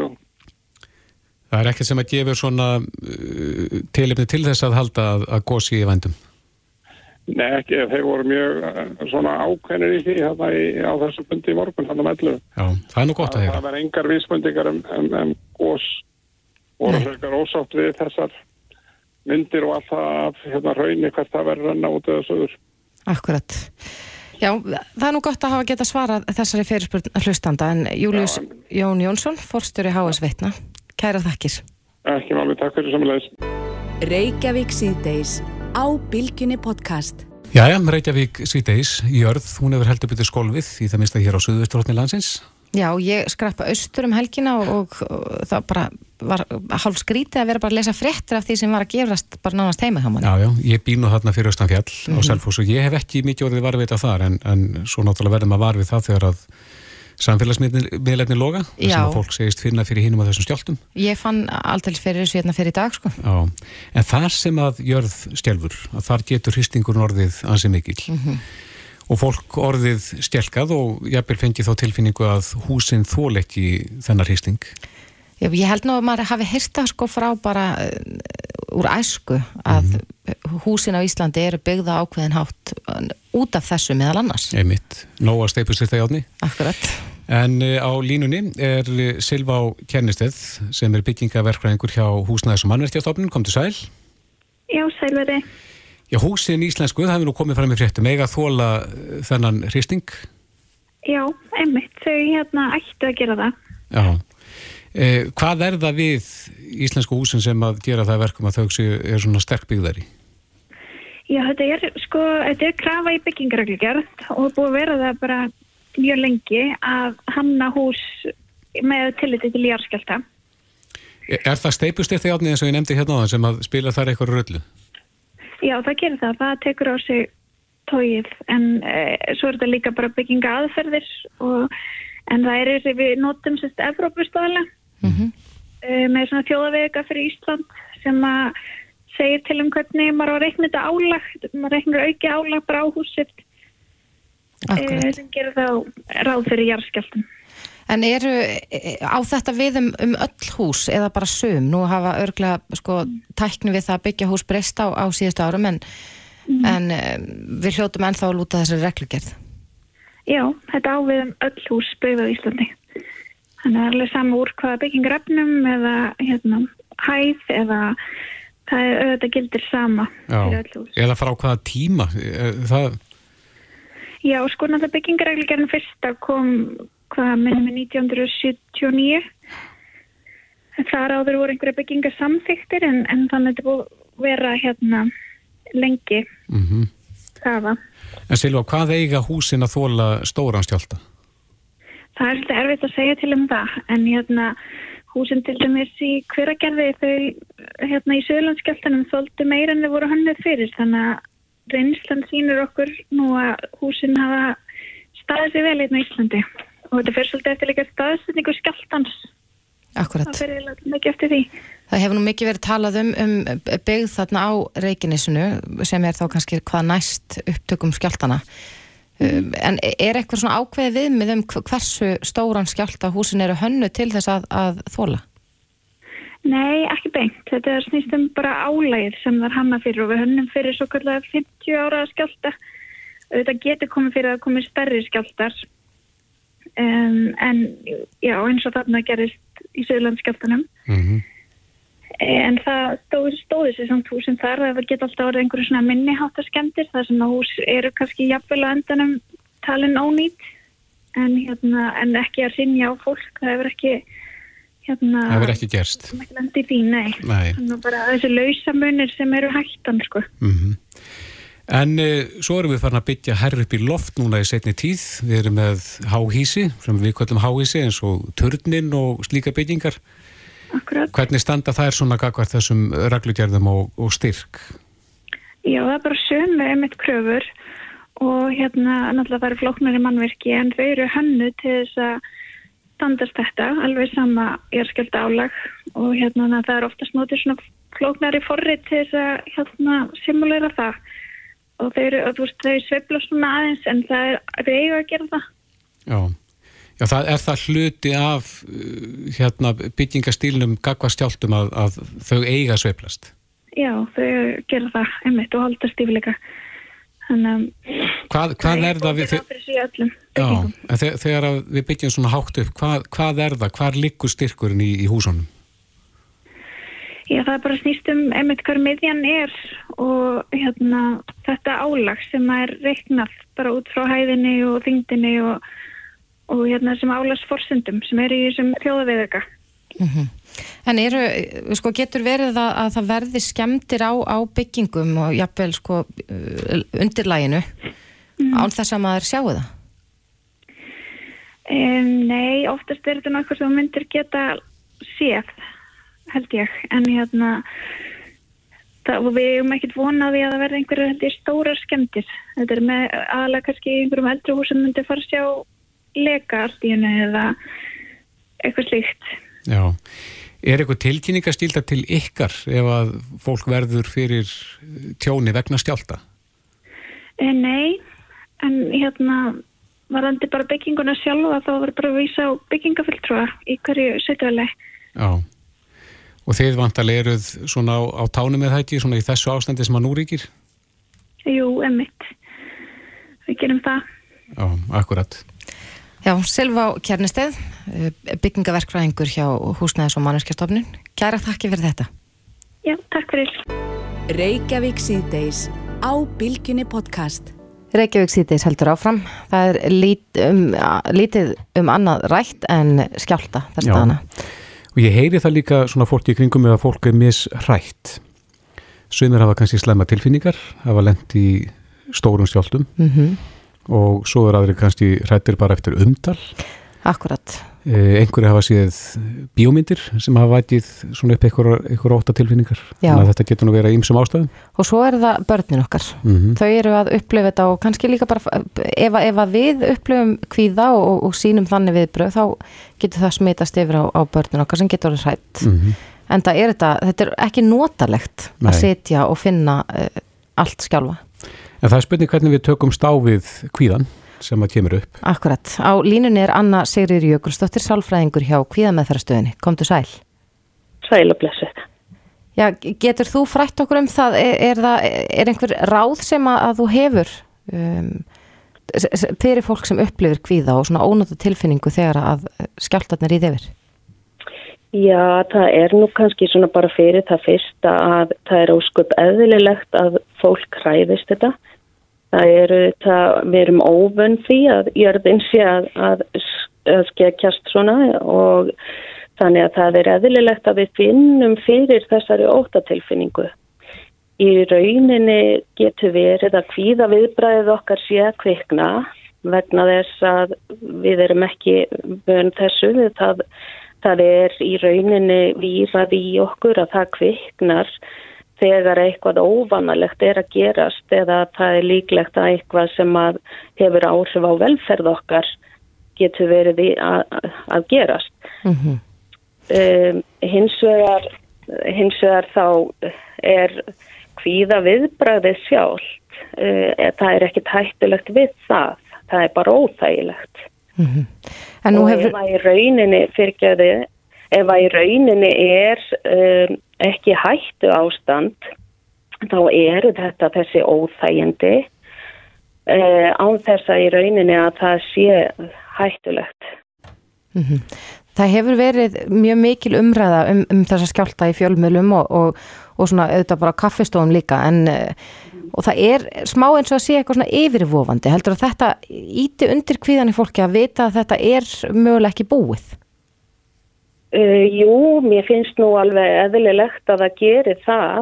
Það er ekkert sem að gefa svona uh, tilefni til þess að halda að, að gósi í vændum. Nei, ekki, þeir voru mjög uh, svona ákveðnir í því hérna í, á þessu bundi í morgun, hann um 11. Já, það er nú gott að heyra. Það var engar vísbundingar um, um, um gós voru frekar ósátt við þessar myndir og allt það af hérna raunni hvert það verður renna út eða sögur. Akkurat. Já, það er nú gott að hafa geta svarað þessari fyrirspurn hlustanda en Július Jón Jónsson, forstjóri HS Veitna, kæra þakkir. Ekki máli, takk fyrir samanleis. Reykjavík síðdeis á Bilginni podcast. Jæja, Reykjavík síðdeis, Jörð, hún hefur heldur byrjuð skólfið í það minnst að hér á Suðvistrótni landsins. Já, ég skrappa austur um helgina og, og, og það bara var hálf skrítið að vera bara að lesa fréttir af því sem var að gefrast bara nánast heima hjá manni. Já, já, ég býn nú þarna fyrir Östanfjall mm -hmm. á Mhm. Selfoss og ég hef ekki mikið orðið varfið af þar en, en svo náttúrulega verðum að varfið það þegar að samfélagsmiðlefni loga, Já. að fólk segist finna fyrir hinum að þessum stjáltum. Ég fann aldrei fyrir þessu hérna fyrir í dag, sko. Já, en þar sem að jörð stjálfur, að þar getur hristingurinn orðið ansi mikil Mhm. Og fólk orðið stjálkað og jafnvel fengið þá tilfinningu að húsin þól ekki þennar hristing. Já, ég held nú að maður hafi hýrta sko frá bara uh, úr æsku að húsin á Íslandi eru byggða ákveðin hátt út af þessu meðal annars. Einmitt, nóga steipust þetta játni. Akkurat. En uh, á línunni er Silvá Kjernisteð sem er byggingaverkvæðingur hjá húsnæðis og mannverkjastofnun, kom til sæl. Já, sælveri. Já, húsin íslensku, það hefur nú komið fram í fréttum, eiga þóla uh, þennan hristing. Já, einmitt. Þau hérna ættu að gera það. Já. Eh, hvað er það við íslensku húsin sem að gera það að verkum að þau er svona sterk byggðari? Já, þetta er sko, þetta er krafa í byggingareglugjörð og búið vera það bara mjög lengi að hanna hús með tilliti til jarðskjálta. Er, er það steipust eftir játni eins og ég nefndi hérna á það sem að spila þar eitthvað röllu? Já, það gerir það. Það tekur á sig tóið en e, svo er þetta líka bara bygginga aðferðir og, en það er þessi við notum sérst Evrópustafla Mhm. e, með svona þjóðavega fyrir Ísland sem að segir til um hvernig maður á að reikna þetta álag, maður reiknar auki álag bara á húsitt e, sem gerir þá ráð fyrir jarðskjáltum. En eru eh, á þetta við um, um öll hús eða bara sum? Nú hafa örglega sko tækni við það að byggja hús breyst á, á síðustu árum en, en um, við hljótum ennþá að lúta þessari reglugerð. Já, þetta ávið um öll hús byggð á Íslandi. Þannig að það er alveg sama úr hvaða byggingarefnum eða hérna, hæð eða það er auðvitað gildir sama fyrir öll hús. Eða frá hvaða tíma? Er Það, Já, sko náttúrulega byggingarreglugerðin fyrsta kom hvað minnum við 1979 en þar áður voru einhverja byggingar samþyktir en, en þannig þetta búið að vera hérna lengi. Mm það En Silva, hvað eiga húsin að þóla stóran stjálta? Það er svolítið erfitt að segja til um það en hérna húsin til dæmis í hveragerði þau hérna í Suðlandskjáltanum þóldu meira en þau voru hannið fyrir þannig að reynslan sýnur okkur nú að húsin hafa staðið sér vel hérna í Íslandi og þetta fyrir svolítið eftir líka staðsetningu skjáltans Akkurat. það Það hefur nú mikið verið talað um, um byggð þarna á Reykjanesinu sem er þá kannski hvað næst upptökum skjáltana. Um, en er eitthvað svona ákveði viðmið um hv- hversu stóran skjálta húsin eru hönnu til þess að, að þóla? Nei, ekki beint. Þetta er snýst um bara álægið sem það er hanna fyrir og við hönnum fyrir svo kallega 50 ára skjálta. Þetta getur komið fyrir að komið stærri skjáltar. Um, en já, eins og þarna gerist í Söðurlandskjáltanum. En það stóði, stóði sér samt húsin þar að það geta alltaf orðið einhverju svona minniháttaskemdir þar sem að hús eru kannski jafnvel á endanum talin ónýtt en, hérna, en ekki að sinja á fólk. Það hefur ekki hérna, Það verður ekki gerst. ekki landi í því, nei. Nei. Þannig að bara þessi lausamunir sem eru hættan, sko. Mm En uh, svo erum við farin að byggja herri upp í loft núna í setni tíð. Við erum með háhísi, sem við kallum háhísi eins og turnin og slíka byggingar. Akkurat. Hvernig standa þær svona gagvart þessum reglugjörðum og, og styrk? Já, það er bara sömu einmitt kröfur og hérna náttúrulega það eru flóknari mannverki en þau eru hönnu til þess að standast þetta, alveg sama érskjölda álag og hérna það er oftast notið svona flóknari forrið til þess að hérna simulera það og þau eru, og veist, þau sveifla svona aðeins en það er, þau eiga að gera það. Já, Já það er það hluti af uh, hérna, byggingastílnum gagvastjáltum að, að þau eiga sveiflast. Já, þau gera það einmitt og halda stífleika. Þannig að Hvað, hvað er það við... þegar að við byggjum svona hátt upp, hvað, hvað er það, hvað liggur styrkurinn í, í húsunum? Já, það er bara snýst um einmitt hver miðjan er og hérna þetta álag sem er reiknað bara út frá hæðinni og þyngdinni og, og hérna sem álagsforsendum sem er í þessum þjóðaviðöka. En eru, sko, getur verið að, að það verði skemmtir á, á byggingum og jafnvel, sko, uh, undirlæginu án þess að maður sjáu það? Um, nei, oftast er þetta þú myndir geta séð, held ég, en hérna það, við erum ekkert vonaði að það verði einhverju stórar skemmtir. Þetta er með aðalega kannski einhverjum eldri húsum myndir fara að sjá leka allt í hennu eða eitthvað slíkt. Já, er eitthvað tilkynningastílda til ykkar ef að fólk verður fyrir tjóni vegna stjálta? Eh, nei, en hérna varandi bara bygginguna sjálfa þá verður bara að vísa á byggingafulltrúa í hverju setjaveli. Já, og þið vantarlega eruð svona á, á tánum með þætti, svona í þessu ástandi sem að nú ríkir? Jú, emmitt. Við gerum það. Já, akkurat. Já, Silva Kjarnisteð, byggingaverkfræðingur hjá Húsnæðis og manneskjastofnun. Kæra þakki fyrir þetta. Já, takk fyrir. Reykjavík síðdeis á Bilginni podcast. Reykjavík síðdeis heldur áfram. Það er lít, um, lítið um annað rætt en skjálta þess Já. Og ég heyri það líka svona fólki í kringum með að fólk er misrætt. Sumir hafa kannski slemma tilfinningar, hafa lent í stórum stjáltum Mm og svo er aðri kannski hrættir bara eftir umtal. Akkurat. Eh, einhverju hafa séð bíómyndir sem hafa vætið svona upp einhverja einhver óta tilfinningar. Þannig að þetta getur nú verið ímsum ástæðum. Og svo er það börnin okkar. Mhm. Þau eru að upplifa þetta og kannski líka bara ef, ef að við upplifum kvíða og, og sínum þannig viðbröð þá getur það smitast yfir á, á börnin okkar sem getur orðið hrætt. Mhm. En það er þetta, þetta er ekki notalegt Nei. að sitja og finna uh, allt skjálfa. En það er spurning hvernig við tökum stáfið kvíðan sem að kemur upp. Akkurat. Á línunni er Anna Sigrir Jökulsdóttir, sálfræðingur hjá kvíðameðferðastöðinni. Komdu sæl. Sæl og blessuð. Já, getur þú frætt okkur um það? Er, er, það, er einhver ráð sem að, að þú hefur um, fyrir fólk sem upplifir kvíða og svona ónóta tilfinningu þegar að skjáltarnir í yfir? Já, það er nú kannski svona bara fyrir það fyrsta að það er ósköp eðlilegt að fólk hræðist þetta. Það eru það, við erum óvönn því að jörðin sé að, að, að skekjast svona og þannig að það er eðlilegt að við finnum fyrir þessari óttatilfinningu. Í rauninni getur verið að kvíða viðbræðið okkar sé að kvikna vegna þess að við erum ekki vön þessu, það það er í rauninni výrað í okkur að það kviknar þegar eitthvað óvanalegt er að gerast eða það er líklegt að eitthvað sem að hefur áhrif á velferð okkar getur verið að, að gerast. Mm -hmm. Um, hins, vegar, hins vegar þá er kvíða viðbragðið sjálft, uh, það er ekkit hættulegt við það. það er bara óþægilegt. En nú og hefur- ef að í rauninni fyrirgjöðu, ef að í rauninni er um, ekki hættu ástand, þá eru þetta þessi óþægindi uh, án þess að í rauninni að það sé hættulegt. Mhm. Það hefur verið mjög mikil umræða um, um þessa skjálta í fjölmiðlum og, og, og svona auðvitað bara kaffistofum líka en eh, og það er smá eins og að sé eitthvað svona yfirvofandi heldur að þetta íti undir kvíðan í fólki að vita að þetta er mögulega ekki búið Uh, jú, mér finnst nú alveg eðlilegt að það gerir það.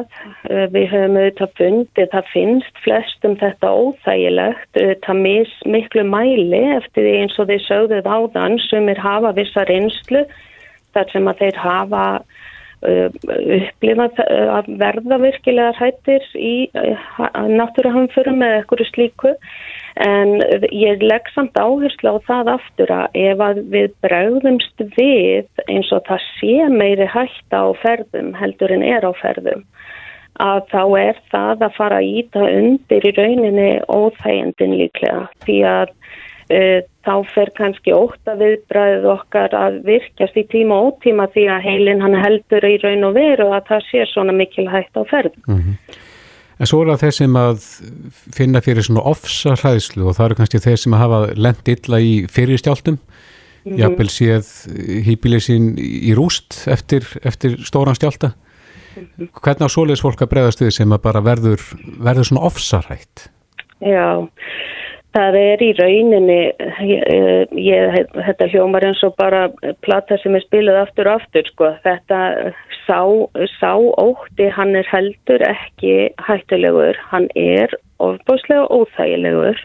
Uh, við höfum auðvitað fundið, það finnst flestum þetta óþægilegt, auðvitað mis, miklu mæli eftir því eins og þeir sögðuð áðan sem er hafa vissa reynslu þar sem að þeir hafa uh, upplifað að verða virkilega hættir í uh, náttúruhamförum eða eitthvað slíku en ég legg samt áherslu á það aftur að ef að við bregðumst við eins og það sé meiri hætta á ferðum heldur en er á ferðum að þá er það að fara að íta undir í rauninni óþægendin líklega því að uh, þá fer kannski óta viðbræðið okkar að virkjast í tíma og ótíma því að heilin hann heldur í raun og veru að það sé svona mikil hætta á ferðum. En svo er það þeir sem að finna fyrir svona ofsa hræðslu og það eru kannski þeir sem að hafa lent illa í fyrirstjáltum, Mhm. jafnvel séð hýpilið sín í rúst eftir, eftir stóran stjálta. Hvernig á svoleiðis fólk að bregðast við sem að bara verður, verður svona ofsa hrætt? Já, það er í rauninni, ég, ég, þetta hljómar eins og bara plata sem er spiluð aftur og aftur, sko. Þetta sá, sá ótti, hann er heldur ekki hættulegur, hann er ofbúslega óþægilegur.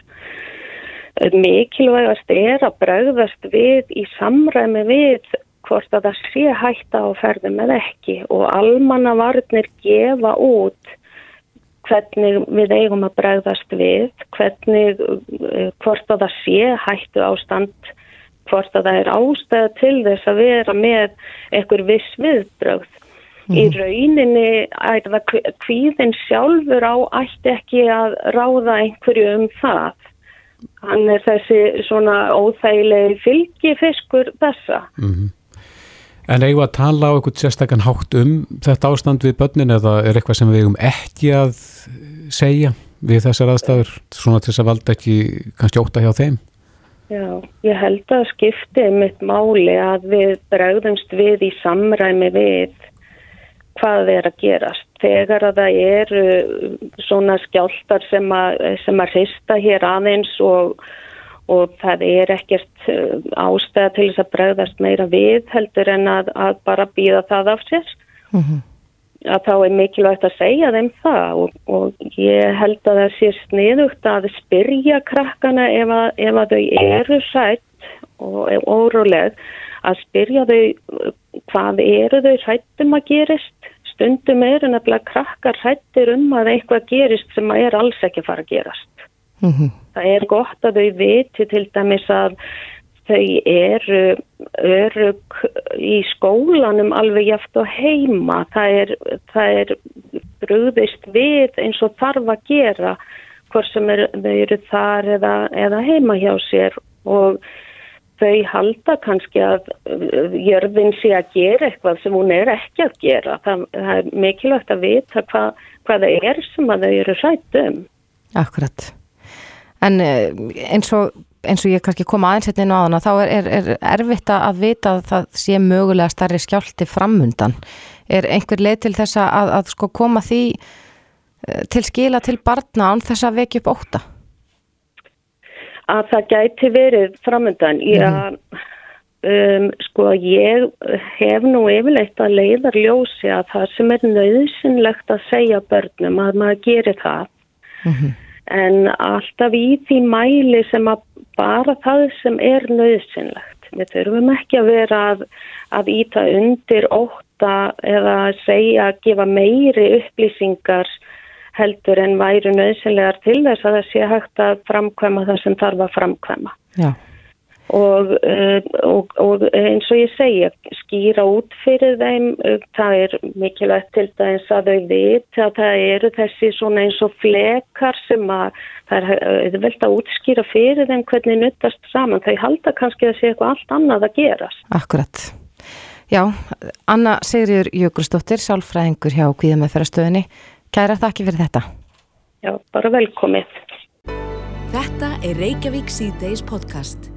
Mikilvægast er að bregðast við í samræmi við hvort að það sé hætta á ferðum eða ekki og almanna varnir gefa út hvernig við eigum að bregðast við, hvernig, uh, hvort að það sé hættu ástand, hvort að það er ástæða til þess að vera með einhver viss viðbrögð. Í rauninni er það kvíðin sjálfur á ætti ekki að ráða einhverju um það. Hann er þessi svona óþægilegi fylgifiskur þessa. En eigum að tala á eitthvað sérstakann hátt um þetta ástand við börnin eða er eitthvað sem við eigum ekki að segja við þessar aðstæður svona til þess að valda ekki kannski óta hjá þeim? Já, ég held að skipti mitt máli að við bregðumst við í samræmi við hvað er að gerast. Þegar að það eru svona skjáltar sem að, sem að hrista hér aðeins og, og það er ekkert uh, ástæða til þess að bregðast meira við heldur en að, að bara býða það af sér. Að þá er mikilvægt að segja þeim það og, og ég held að það sé sniðugt að spyrja krakkana ef að, ef að þau eru sætt og er óróleg að spyrja þau uh, hvað eru þau sættum að gerist stundum eru nefnilega krakkar hættir um að eitthvað gerist sem er alls ekki fara að gerast. Það er gott að þau viti til dæmis að þau eru örug í skólanum alveg jaft og heima. Það er, það er brúðist við eins og þarf að gera hvort sem er, þau eru þar eða, eða heima hjá sér og þau halda kannski að jörðin sé að gera eitthvað sem hún er ekki að gera. Það, það er mikilvægt að vita hva, hvað það er sem að þau eru hrætt um. Akkurat. En eh, eins og, eins og ég kannski koma aðeins hérna inn á hana, þá er, er, er erfitt að vita að það sé mögulega starri skjálti framundan. Er einhver leið til þess að, að sko koma því eh, til skila til barna án þess að vekja upp óta? Að það gæti verið framundan. Mm. Um, sko ég hef nú yfirleitt að leiðar ljósi að það sem er nöðsynlegt að segja börnum að maður gerir það. En alltaf í því mæli sem að bara það sem er nöðsynlegt. Við þurfum ekki að vera að, að íta undir óta eða að segja að gefa meiri upplýsingar heldur en væru nöðsynlegar til þess að það sé hægt að framkvæma það sem þarf að framkvæma. Já. Og, uh, og, og eins og ég segja, skýra út fyrir þeim, uh, það er mikilvægt til dæmis að þau viti að það eru þessi svona eins og flekar sem að það er auðvelt að útskýra fyrir þeim hvernig nuttast saman, þau halda kannski að sé eitthvað allt annað að gerast. Akkurat. Já, Anna Sigriður Jökulsdóttir, sálfræðingur hjá Kvíðamæðferðastöðinni. Kæra þakki fyrir þetta. Já, bara velkomið. Þetta er Reykjavík C-Days podcast.